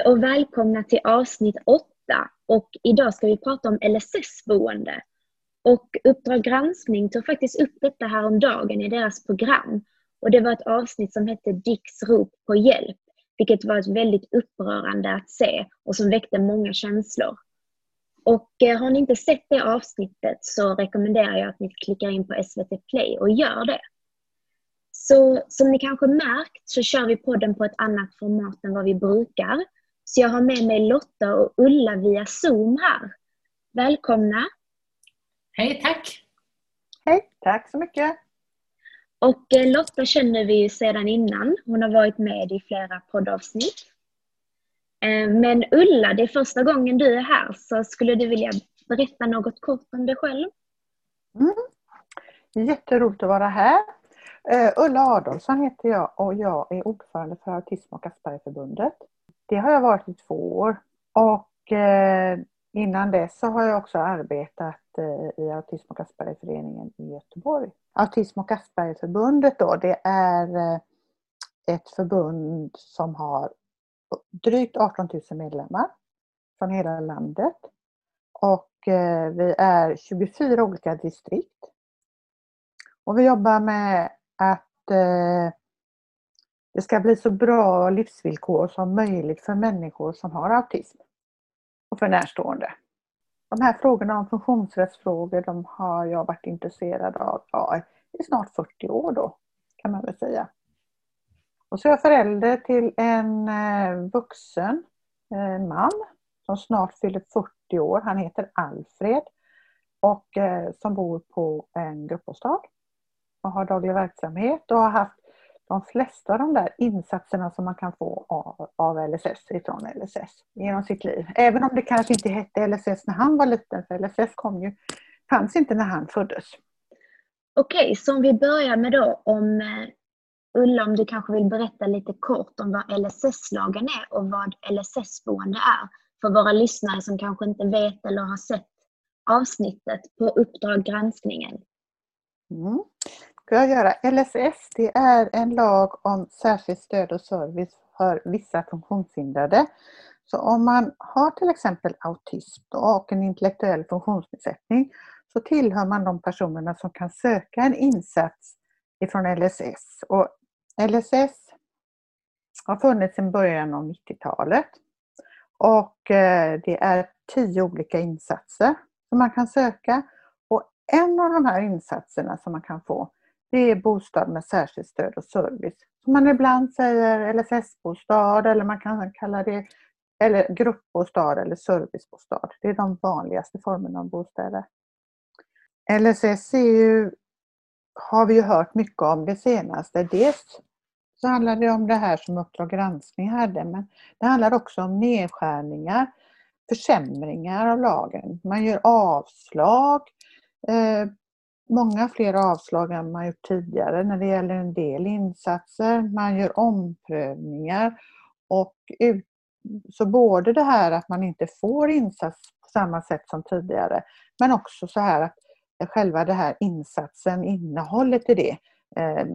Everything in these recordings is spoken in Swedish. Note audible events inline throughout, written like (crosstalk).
Hej och välkomna till avsnitt 8 och idag ska vi prata om LSS-boende. Och Uppdrag granskning tog faktiskt upp detta häromdagen i deras program och det var ett avsnitt som hette Dicks rop på hjälp, vilket var ett väldigt upprörande att se och som väckte många känslor. Och eh, har ni inte sett det avsnittet så rekommenderar jag att ni klickar in på SVT Play och gör det. Så som ni kanske märkt så kör vi podden på ett annat format än vad vi brukar. Så jag har med mig Lotta och Ulla via Zoom här. Välkomna! Hej, tack! Hej, tack så mycket! Och eh, Lotta känner vi ju sedan innan. Hon har varit med i flera poddavsnitt. Eh, men Ulla, det är första gången du är här, så skulle du vilja berätta något kort om dig själv? Mm. Jätteroligt att vara här. Uh, Ulla Adolfsson heter jag och jag är ordförande för Autism och Aspergerförbundet. Det har jag varit i två år. Och eh, innan dess så har jag också arbetat eh, i Autism och Aspergerföreningen i Göteborg. Autism och Aspergerförbundet då, det är eh, ett förbund som har drygt 18 000 medlemmar från hela landet. Och eh, vi är 24 olika distrikt. Och vi jobbar med att eh, det ska bli så bra livsvillkor som möjligt för människor som har autism och för närstående. De här frågorna om funktionsrättsfrågor de har jag varit intresserad av ja, i snart 40 år då, kan man väl säga. Och så är jag förälder till en eh, vuxen eh, man som snart fyller 40 år. Han heter Alfred och eh, som bor på en gruppbostad och har daglig verksamhet och har haft de flesta av de där insatserna som man kan få av, av LSS ifrån LSS genom sitt liv. Även om det kanske inte hette LSS när han var liten, för LSS kom ju, fanns inte när han föddes. Okej, så om vi börjar med då om eh, Ulla, om du kanske vill berätta lite kort om vad LSS-lagen är och vad LSS-boende är för våra lyssnare som kanske inte vet eller har sett avsnittet på Uppdrag granskningen. Mm ska jag göra. LSS det är en lag om särskilt stöd och service för vissa funktionshindrade. Så om man har till exempel autism och en intellektuell funktionsnedsättning så tillhör man de personerna som kan söka en insats ifrån LSS. Och LSS har funnits sedan början av 90-talet. Och eh, det är tio olika insatser som man kan söka. Och en av de här insatserna som man kan få det är bostad med särskilt stöd och service. Som man ibland säger LSS-bostad eller man kan kalla det eller gruppbostad eller servicebostad. Det är de vanligaste formerna av bostäder. LSS är ju, har vi ju hört mycket om det senaste. Dels så handlar det om det här som Uppdrag granskning hade, men det handlar också om nedskärningar, försämringar av lagen. Man gör avslag eh, många fler avslag än man gjort tidigare när det gäller en del insatser. Man gör omprövningar och ut, så både det här att man inte får insats på samma sätt som tidigare men också så här att själva det här insatsen, innehållet i det eh,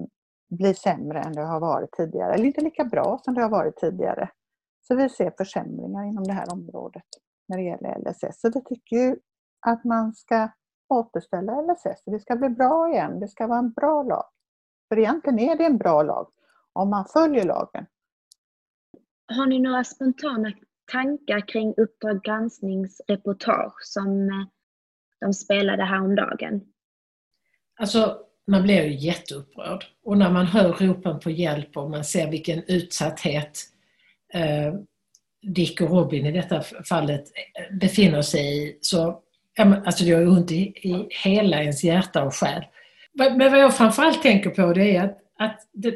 blir sämre än det har varit tidigare eller inte lika bra som det har varit tidigare. Så vi ser försämringar inom det här området när det gäller LSS. Så vi tycker ju att man ska återställa LSS. Det ska bli bra igen. Det ska vara en bra lag. För egentligen är det en bra lag om man följer lagen. Har ni några spontana tankar kring Uppdrag gransknings reportage som eh, de spelade häromdagen? Alltså, man blir ju jätteupprörd. Och när man hör ropen på hjälp och man ser vilken utsatthet eh, Dick och Robin i detta fallet eh, befinner sig i så alltså det gör ont i, i hela ens hjärta och själ. Men vad jag framförallt tänker på det är att, att det,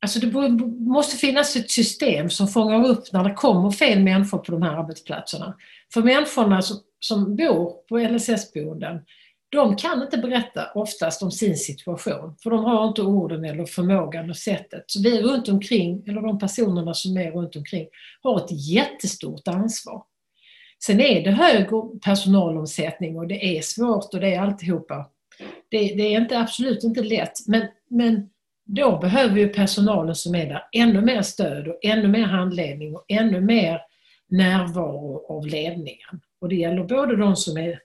alltså det måste finnas ett system som fångar upp när det kommer fel människor på de här arbetsplatserna. För människorna som, som bor på LSS-boenden, de kan inte berätta oftast om sin situation, för de har inte orden eller förmågan och sättet. Så vi runt omkring, eller de personerna som är runt omkring, har ett jättestort ansvar. Sen är det hög personalomsättning och det är svårt och det är alltihopa. Det, det är inte, absolut inte lätt, men, men då behöver ju personalen som är där ännu mer stöd och ännu mer handledning och ännu mer närvaro av ledningen. Och det gäller både de som är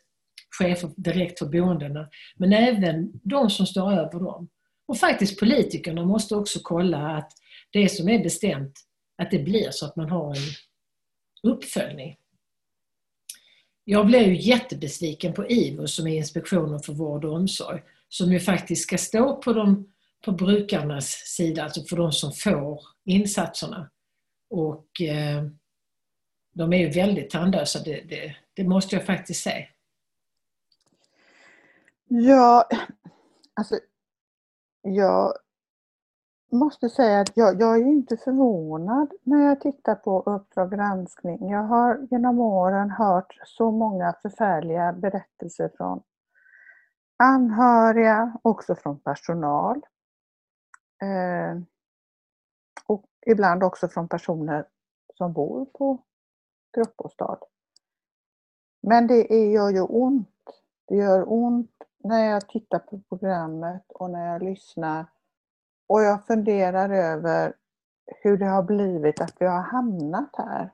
chefer direkt för boendena, men även de som står över dem. Och faktiskt politikerna måste också kolla att det som är bestämt, att det blir så att man har en uppföljning. Jag blev ju jättebesviken på IVO som är Inspektionen för vård och omsorg, som ju faktiskt ska stå på, de, på brukarnas sida, alltså för de som får insatserna. Och eh, de är ju väldigt tandlösa, det, det, det måste jag faktiskt säga. Ja, alltså jag måste säga att jag, jag är inte förvånad när jag tittar på Uppdrag granskning. Jag har genom åren hört så många förfärliga berättelser från anhöriga, också från personal. Eh, och ibland också från personer som bor på gruppbostad. Men det är, gör ju ont. Det gör ont när jag tittar på programmet och när jag lyssnar och jag funderar över hur det har blivit att vi har hamnat här.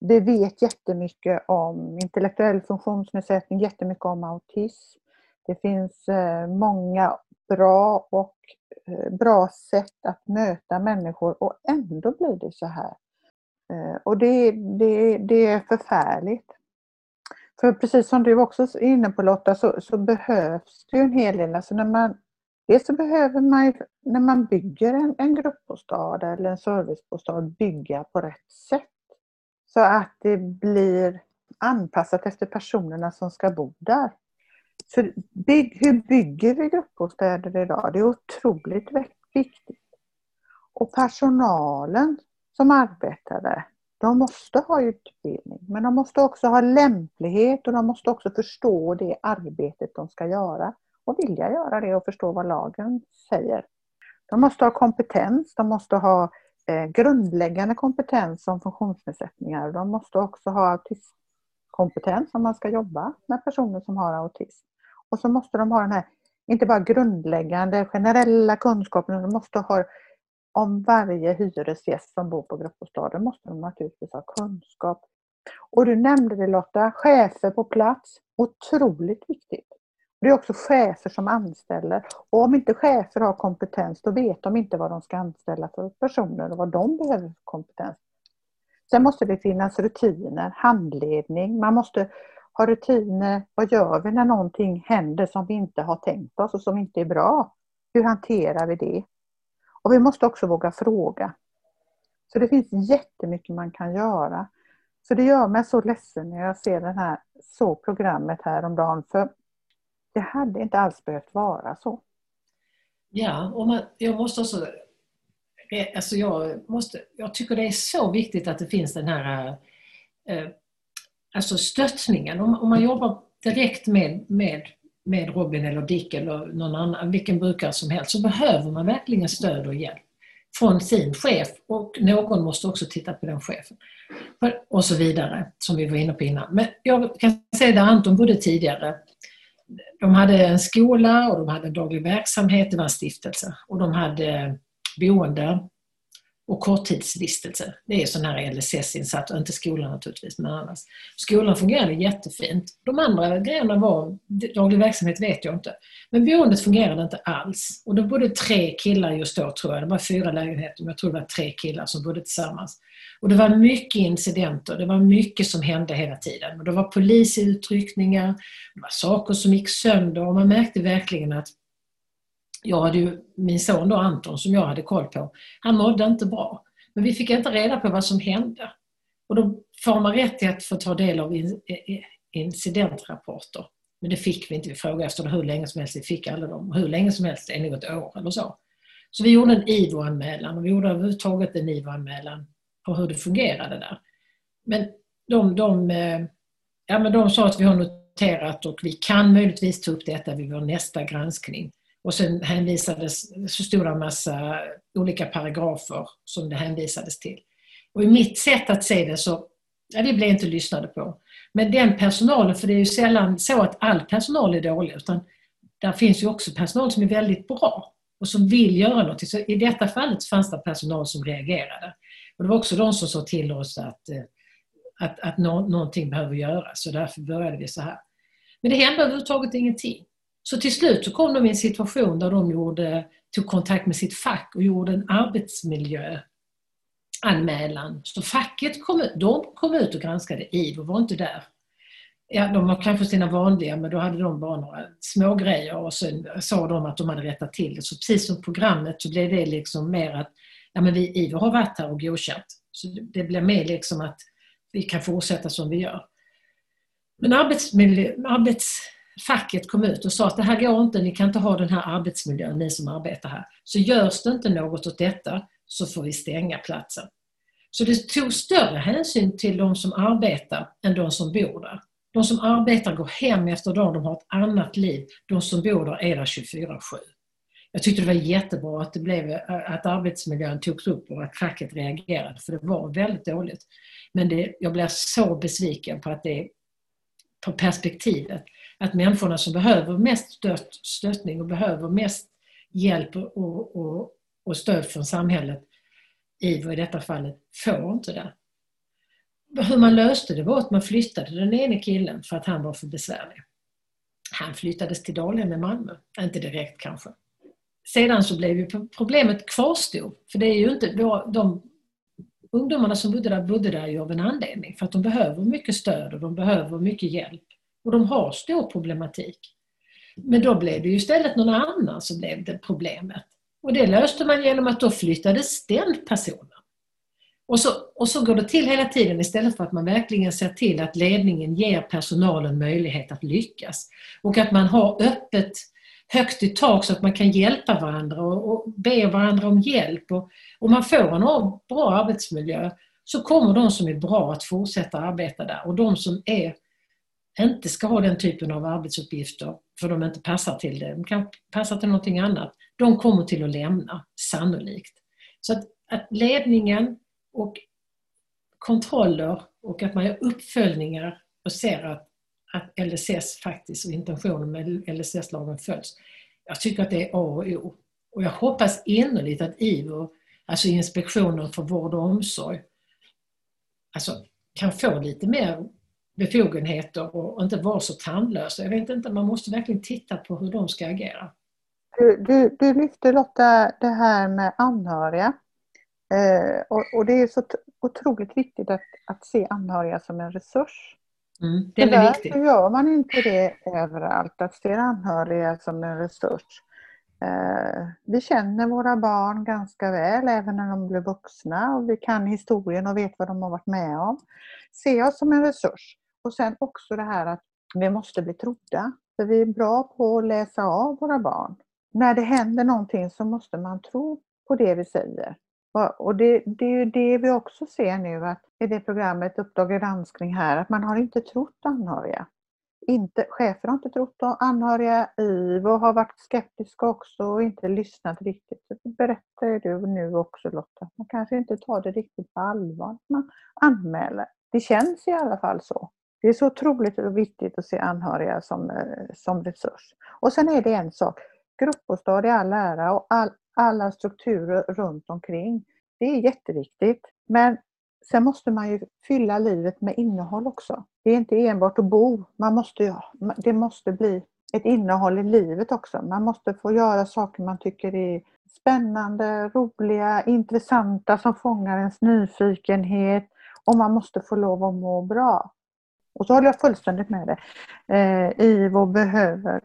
Vi vet jättemycket om intellektuell funktionsnedsättning, jättemycket om autism. Det finns eh, många bra och eh, bra sätt att möta människor och ändå blir det så här. Eh, och det, det, det är förfärligt. För precis som du också är inne på Lotta så, så behövs det en hel del. Alltså när man Dels så behöver man, när man bygger en, en gruppbostad eller en servicebostad, bygga på rätt sätt. Så att det blir anpassat efter personerna som ska bo där. Så bygg, hur bygger vi gruppbostäder idag? Det är otroligt viktigt. Och personalen som arbetar där, de måste ha utbildning, men de måste också ha lämplighet och de måste också förstå det arbetet de ska göra och vilja göra det och förstå vad lagen säger. De måste ha kompetens, de måste ha eh, grundläggande kompetens om funktionsnedsättningar. De måste också ha autismkompetens om man ska jobba med personer som har autism. Och så måste de ha den här, inte bara grundläggande generella kunskapen, de måste ha om varje hyresgäst som bor på gruppbostaden måste de naturligtvis ha kunskap. Och du nämnde det Lotta, chefer på plats, otroligt viktigt. Det är också chefer som anställer. Och om inte chefer har kompetens, då vet de inte vad de ska anställa för personer och vad de behöver för kompetens. Sen måste det finnas rutiner, handledning. Man måste ha rutiner. Vad gör vi när någonting händer som vi inte har tänkt oss och som inte är bra? Hur hanterar vi det? Och vi måste också våga fråga. Så det finns jättemycket man kan göra. Så det gör mig så ledsen när jag ser det här så programmet häromdagen. För det hade inte alls behövt vara så. Ja, och man, jag måste också... Eh, alltså jag, måste, jag tycker det är så viktigt att det finns den här eh, eh, alltså stöttningen. Om, om man jobbar direkt med, med med Robin eller Dick eller någon annan, vilken brukare som helst, så behöver man verkligen stöd och hjälp från sin chef och någon måste också titta på den chefen. Och så vidare, som vi var inne på innan. Men jag kan säga där Anton bodde tidigare, de hade en skola och de hade en daglig verksamhet, det var en stiftelse. Och de hade boende och korttidsvistelse. Det är sån här LSS-insats, inte skolan naturligtvis, men annars. Skolan fungerade jättefint. De andra grejerna var, daglig verksamhet vet jag inte. Men boendet fungerade inte alls. Och då bodde tre killar just då tror jag, det var fyra lägenheter, men jag tror det var tre killar som bodde tillsammans. Och det var mycket incidenter, det var mycket som hände hela tiden. Och det var polisutryckningar, det var saker som gick sönder och man märkte verkligen att jag hade ju min son då Anton som jag hade koll på, han mådde inte bra. Men vi fick inte reda på vad som hände. Och då får man rätt till att få ta del av incidentrapporter. Men det fick vi inte. Vi frågade efter det hur länge som helst. Vi fick aldrig dem. Hur länge som helst, är något år eller så. Så vi gjorde en IVO-anmälan och vi gjorde överhuvudtaget en IVO-anmälan på hur det fungerade där. Men de, de, eh, ja, men de sa att vi har noterat och vi kan möjligtvis ta upp detta vid vår nästa granskning. Och sen hänvisades, så stod det en massa olika paragrafer som det hänvisades till. Och i mitt sätt att se det så, ja vi blev inte lyssnade på. Men den personalen, för det är ju sällan så att all personal är dålig utan där finns ju också personal som är väldigt bra och som vill göra någonting. Så I detta fallet fanns det personal som reagerade. Och det var också de som sa till oss att, eh, att, att nå, någonting behöver göras Så därför började vi så här. Men det hände överhuvudtaget ingenting. Så till slut så kom de i en situation där de gjorde, tog kontakt med sitt fack och gjorde en arbetsmiljöanmälan. Så facket kom ut, de kom ut och granskade IVO, var inte där. Ja, de har kanske sina vanliga, men då hade de bara några små grejer och sen sa de att de hade rättat till det. Så precis som programmet så blev det liksom mer att ja, men vi, IVO har varit här och godkänt. Så det blir mer liksom att vi kan fortsätta som vi gör. Men arbetsmiljö, kom ut och sa att det här går inte, ni kan inte ha den här arbetsmiljön, ni som arbetar här. Så görs det inte något åt detta så får vi stänga platsen. Så det tog större hänsyn till de som arbetar än de som bor där. De som arbetar går hem efter dagen, de har ett annat liv. De som bor där är där 24-7. Jag tyckte det var jättebra att, det blev, att arbetsmiljön togs upp och att facket reagerade, för det var väldigt dåligt. Men det, jag blev så besviken på att det på perspektivet att människorna som behöver mest stött, stöttning och behöver mest hjälp och, och, och stöd från samhället, IVO i detta fallet, får inte det. Hur man löste det var att man flyttade den ene killen för att han var för besvärlig. Han flyttades till Dalhem i Malmö, inte direkt kanske. Sedan så blev ju problemet kvarstod, för det är ju inte de ungdomarna som bodde där bodde där ju av en anledning, för att de behöver mycket stöd och de behöver mycket hjälp. Och de har stor problematik. Men då blev det ju istället någon annan som blev det problemet. Och det löste man genom att då flyttades den personen. Och så, och så går det till hela tiden istället för att man verkligen ser till att ledningen ger personalen möjlighet att lyckas. Och att man har öppet högt i tak så att man kan hjälpa varandra och, och be varandra om hjälp. Och om man får en bra arbetsmiljö så kommer de som är bra att fortsätta arbeta där och de som är inte ska ha den typen av arbetsuppgifter för de inte passar till det, de kan passa till någonting annat, de kommer till att lämna, sannolikt. Så att, att ledningen och kontroller och att man gör uppföljningar och ser att, att LSS faktiskt och intentionen med LSS-lagen följs. Jag tycker att det är A och O. Och jag hoppas innerligt att IVO, alltså Inspektionen för vård och omsorg, alltså kan få lite mer befogenheter och inte vara så tandlösa. Jag vet inte, man måste verkligen titta på hur de ska agera. Du, du, du lyfte Lotta det här med anhöriga. Eh, och, och, det är så otroligt viktigt att, att se anhöriga som en resurs. Mm, det är viktigt. Så gör man inte det överallt, att se anhöriga som en resurs. Eh, vi känner våra barn ganska väl, även när de blir vuxna och vi kan historien och vet vad de har varit med om. Se oss som en resurs. Och sen också det här att vi måste bli trodda. För vi är bra på att läsa av våra barn. När det händer någonting så måste man tro på det vi säger. Och det, det är ju det vi också ser nu att i det programmet Uppdrag granskning här, att man har inte trott anhöriga. inte, chefer har inte trott anhöriga. IVO har varit skeptiska också och inte lyssnat riktigt. Det berättar du nu också Lotta. Man kanske inte tar det riktigt på allvar man anmäler. Det känns i alla fall så. Det är så otroligt viktigt att se anhöriga som, eh, som resurs. Och sen är det en sak, gruppbostad i all ära och all, alla strukturer runt omkring. Det är jätteviktigt. Men sen måste man ju fylla livet med innehåll också. Det är inte enbart att bo, man måste, det måste bli ett innehåll i livet också. Man måste få göra saker man tycker är spännande, roliga, intressanta som fångar ens nyfikenhet och man måste få lov att må bra. Och så håller jag fullständigt med dig. Eh, IVO behöver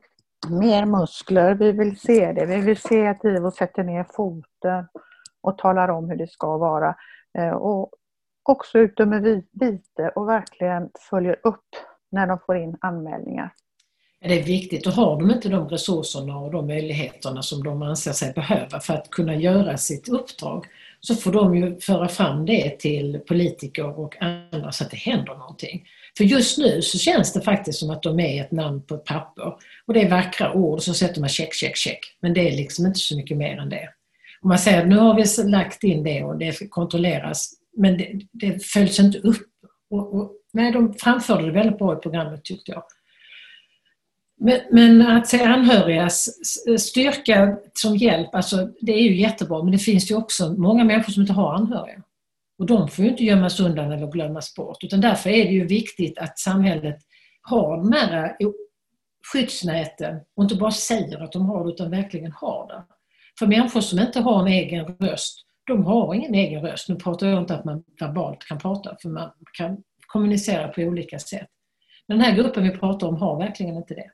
mer muskler, vi vill se det. Vi vill se att IVO sätter ner foten och talar om hur det ska vara. Eh, och också ute med vite och verkligen följer upp när de får in anmälningar. Det är viktigt och har de inte de resurserna och de möjligheterna som de anser sig behöva för att kunna göra sitt uppdrag så får de ju föra fram det till politiker och andra så att det händer någonting. För just nu så känns det faktiskt som att de är ett namn på ett papper. Och det är vackra ord och så sätter man check, check, check. Men det är liksom inte så mycket mer än det. Om man säger att nu har vi lagt in det och det kontrolleras men det, det följs inte upp. Och, och, nej, de framförde det väldigt bra i programmet tyckte jag. Men, men att se anhörigas styrka som hjälp, alltså det är ju jättebra men det finns ju också många människor som inte har anhöriga. Och de får ju inte gömmas undan eller glömmas bort utan därför är det ju viktigt att samhället har de här eh, skyddsnäten och inte bara säger att de har det utan verkligen har det. För människor som inte har en egen röst, de har ingen egen röst. Nu pratar jag inte att man verbalt kan prata för man kan kommunicera på olika sätt. Men den här gruppen vi pratar om har verkligen inte det.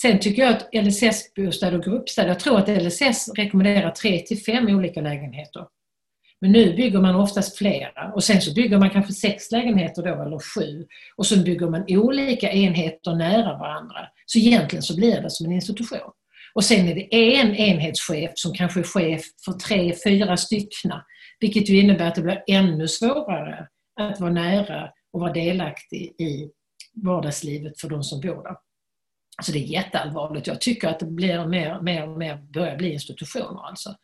Sen tycker jag att LSS-bostäder och gruppstäder, jag tror att LSS rekommenderar tre till fem olika lägenheter. Men nu bygger man oftast flera och sen så bygger man kanske sex lägenheter då eller sju och så bygger man olika enheter nära varandra. Så egentligen så blir det som en institution. Och sen är det en enhetschef som kanske är chef för tre, fyra styckna. Vilket ju innebär att det blir ännu svårare att vara nära och vara delaktig i vardagslivet för de som bor där. Så det är jätteallvarligt. Jag tycker att det blir mer, mer och mer börjar bli institutioner. Alltså.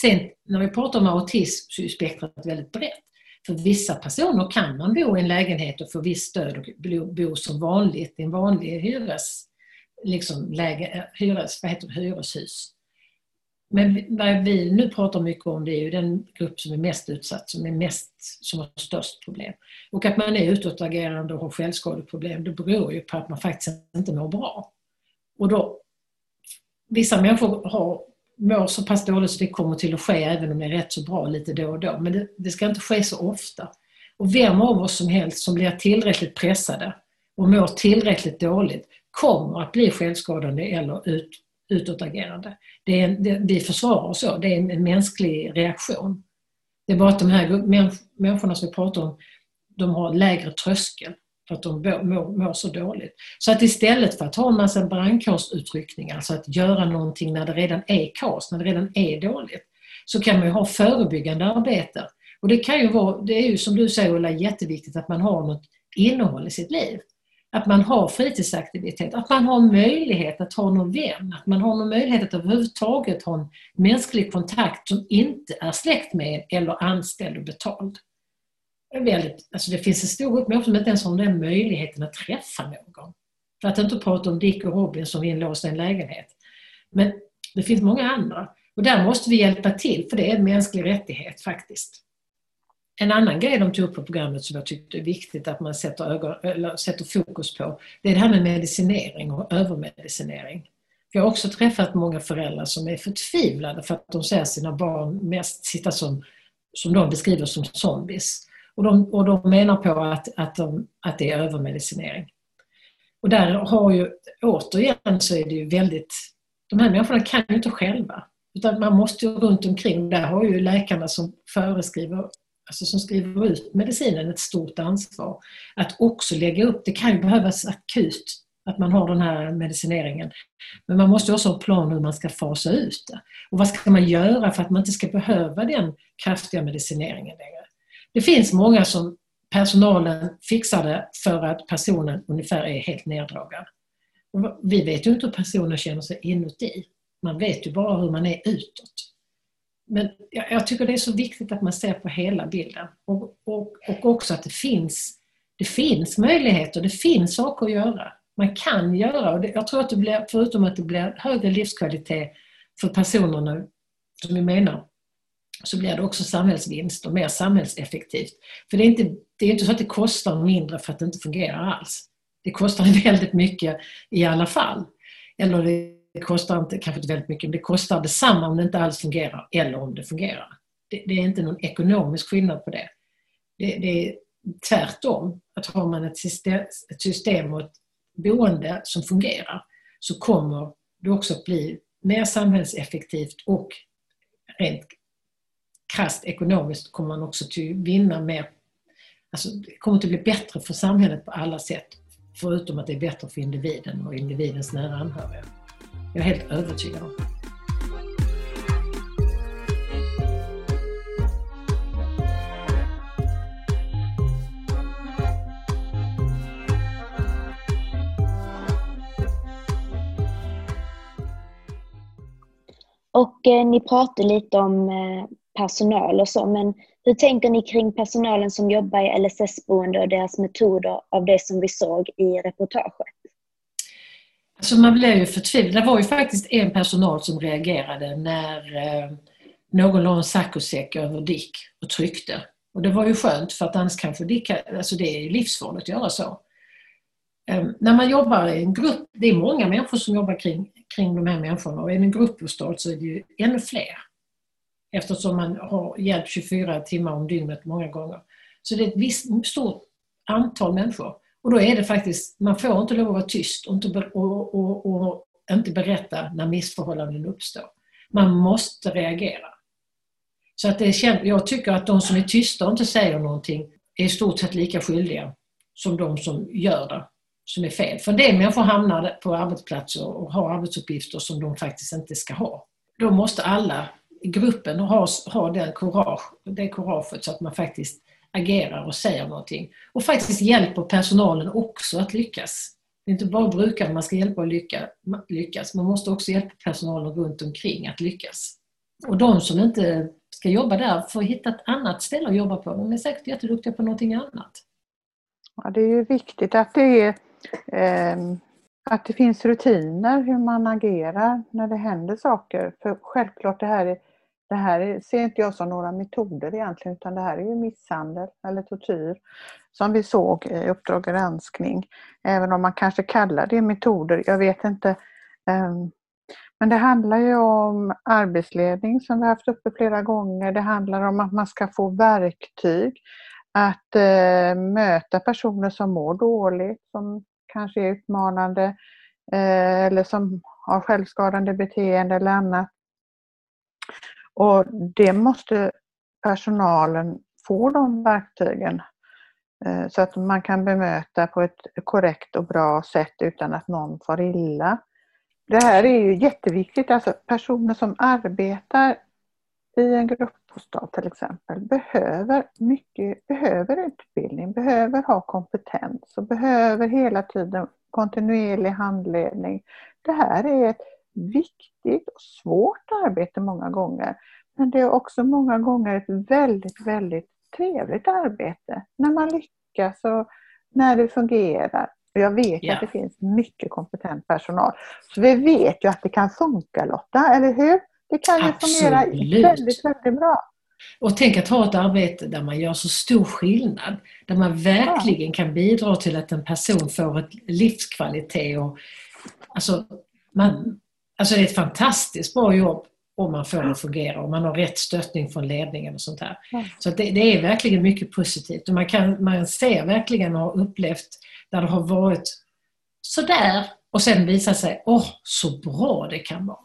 Sen när vi pratar om autism så är spektrat väldigt brett. För vissa personer kan man bo i en lägenhet och få visst stöd och bo som vanligt i en vanlig hyres, liksom läge, hyres, vad heter det, hyreshus. Men vad vi nu pratar mycket om det är ju den grupp som är mest utsatt, som är mest, som har störst problem. Och att man är utåtagerande och har självskadeproblem, det beror ju på att man faktiskt inte mår bra. Och då, vissa människor har, mår så pass dåligt så det kommer till att ske även om det är rätt så bra lite då och då. Men det, det ska inte ske så ofta. Och vem av oss som helst som blir tillräckligt pressade och mår tillräckligt dåligt kommer att bli självskadande eller ut, utåtagerande. Det är, det, vi försvarar oss så, det är en mänsklig reaktion. Det är bara att de här människorna som vi pratar om, de har lägre tröskel för att de mår, mår, så dåligt. Så att istället för att ha en massa brandkårsutryckningar, alltså att göra någonting när det redan är kaos, när det redan är dåligt, så kan man ju ha förebyggande arbete. Och det kan ju vara, det är ju som du säger Ulla, jätteviktigt att man har något innehåll i sitt liv. Att man har fritidsaktivitet, att man har möjlighet att ha någon vän, att man har någon möjlighet att överhuvudtaget ha en mänsklig kontakt som inte är släkt med eller anställd och betald. Väldigt, alltså det finns en stor grupp människor som inte ens har den möjligheten att träffa någon. För att inte prata om Dick och Robin som är inlåsta i en lägenhet. Men det finns många andra. Och där måste vi hjälpa till, för det är en mänsklig rättighet faktiskt. En annan grej de tog upp på programmet som jag tyckte är viktigt att man sätter, ögon, eller sätter fokus på, det är det här med medicinering och övermedicinering. Jag har också träffat många föräldrar som är förtvivlade för att de ser sina barn mest sitta som, som de beskriver som zombies. Och de, och de menar på att, att, de, att det är övermedicinering. Och där har ju, återigen så är det ju väldigt, de här människorna kan ju inte själva. Utan man måste ju runt omkring, där har ju läkarna som föreskriver alltså som skriver ut medicinen ett stort ansvar. Att också lägga upp, det kan ju behövas akut att man har den här medicineringen. Men man måste också ha en plan hur man ska fasa ut det. Och vad ska man göra för att man inte ska behöva den kraftiga medicineringen längre? Det finns många som personalen fixade för att personen ungefär är helt neddragen. Vi vet ju inte hur personen känner sig inuti. Man vet ju bara hur man är utåt. Men jag, tycker det är så viktigt att man ser på hela bilden och, och, och också att det finns, det finns möjligheter, det finns saker att göra. Man kan göra och det, jag tror att det blir, förutom att det blir högre livskvalitet för personerna som vi menar, så blir det också samhällsvinst och mer samhällseffektivt. För det är inte, det är inte så att det kostar mindre för att det inte fungerar alls. Det kostar (laughs) väldigt mycket i alla fall. Eller det kostar inte, kanske inte väldigt mycket, men det kostar detsamma om det inte alls fungerar eller om det fungerar. Det, det är inte någon ekonomisk skillnad på det. Det, det är tvärtom, att har man ett system, ett system och ett boende som fungerar så kommer det också bli mer samhällseffektivt och rent krasst ekonomiskt kommer man också att vinna mer. Alltså, det kommer att bli bättre för samhället på alla sätt. Förutom att det är bättre för individen och individens nära anhöriga. Jag är helt övertygad om. Och eh, ni pratade lite om eh, personal och så, men hur tänker ni kring personalen som jobbar i LSS-boende och deras metoder av det som vi såg i reportaget? Alltså man blev ju förtvivlad. Det var ju faktiskt en personal som reagerade när eh, någon la en saccosäck över Dick och tryckte. Och det var ju skönt för att annars kanske Dick, alltså det är livsfarligt att göra så. Ehm, när man jobbar i en grupp, det är många människor som jobbar kring, kring de här människorna och i en gruppbostad så är det ju ännu fler. Eftersom man har hjälp 24 timmar om dygnet många gånger. Så det är ett visst stort antal människor. Och då är det faktiskt, man får inte lov att vara tyst och inte, och, och, och inte berätta när missförhållanden uppstår. Man måste reagera. Så att det, jag tycker att de som är tysta och inte säger någonting är i stort sett lika skyldiga som de som gör det, som är fel. För en del människor hamnar på arbetsplatser och har arbetsuppgifter som de faktiskt inte ska ha. Då måste alla gruppen gruppen har, ha den courage, det couraget så att man faktiskt agerar och säger någonting. Och faktiskt hjälper personalen också att lyckas. Det är inte bara brukaren man ska hjälpa att lycka, lyckas, man måste också hjälpa personalen runt omkring att lyckas. Och de som inte ska jobba där får hitta ett annat ställe att jobba på. De är säkert jätteduktiga på någonting annat. Ja, det är ju viktigt att det, är, eh, att det finns rutiner hur man agerar när det händer saker. För självklart det här är det här ser inte jag som några metoder egentligen utan det här är ju misshandel eller tortyr som vi såg i Uppdrag granskning. Även om man kanske kallar det metoder, jag vet inte. Ehm, men det handlar ju om arbetsledning som vi haft uppe flera gånger. Det handlar om att man ska få verktyg att eh, möta personer som mår dåligt, som kanske är utmanande eh, eller som har självskadande beteende eller annat. Och det måste personalen få de verktygen eh, så att man kan bemöta på ett korrekt och bra sätt utan att någon far illa. Det här är ju jätteviktigt, alltså personer som arbetar i en gruppbostad till exempel behöver mycket, behöver utbildning, behöver ha kompetens och behöver hela tiden kontinuerlig handledning. Det här är ett viktigt och svårt arbete många gånger. Men det är också många gånger ett väldigt, väldigt trevligt arbete. När man lyckas och när det fungerar. Jag vet ja. att det finns mycket kompetent personal. Så vi vet ju att det kan funka Lotta, eller hur? Det kan ju fungera väldigt, väldigt bra. Och tänk att ha ett arbete där man gör så stor skillnad. Där man verkligen ja. kan bidra till att en person får ett livskvalitet. Och, alltså, man, Alltså det är ett fantastiskt bra jobb om man får det att fungera, om man har rätt stöttning från ledningen och sånt här. Så det, det, är verkligen mycket positivt och man, kan, man ser verkligen och har upplevt där det har varit sådär och sen visar sig, åh, så bra det kan vara.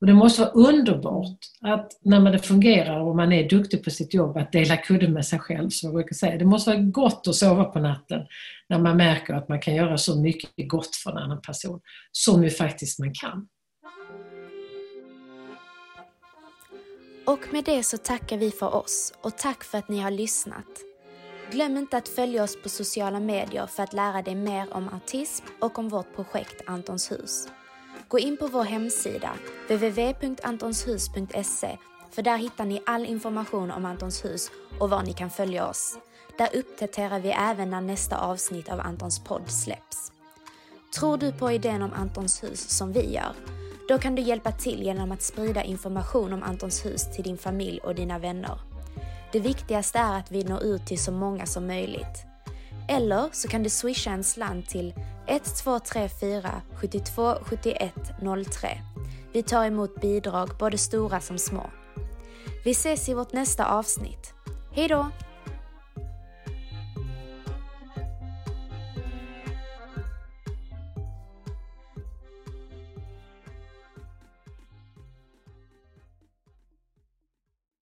Och det måste vara underbart att när man det fungerar och man är duktig på sitt jobb att dela kudden med sig själv, som jag brukar säga. Det måste vara gott att sova på natten när man märker att man kan göra så mycket gott för en annan person som ju faktiskt man kan. Och med det så tackar vi för oss och tack för att ni har lyssnat. Glöm inte att följa oss på sociala medier för att lära dig mer om autism och om vårt projekt Antons hus. Gå in på vår hemsida, www.antonshus.se, för där hittar ni all information om Antons hus och var ni kan följa oss. Där uppdaterar vi även när nästa avsnitt av Antons podd släpps. Tror du på idén om Antons hus som vi gör? Då kan du hjälpa till genom att sprida information om Antons hus till din familj och dina vänner. Det viktigaste är att vi når ut till så många som möjligt. Eller så kan du swisha en slant till 1234 72 71 03. Vi tar emot bidrag både stora som små. Vi ses i vårt nästa avsnitt. Hejdå!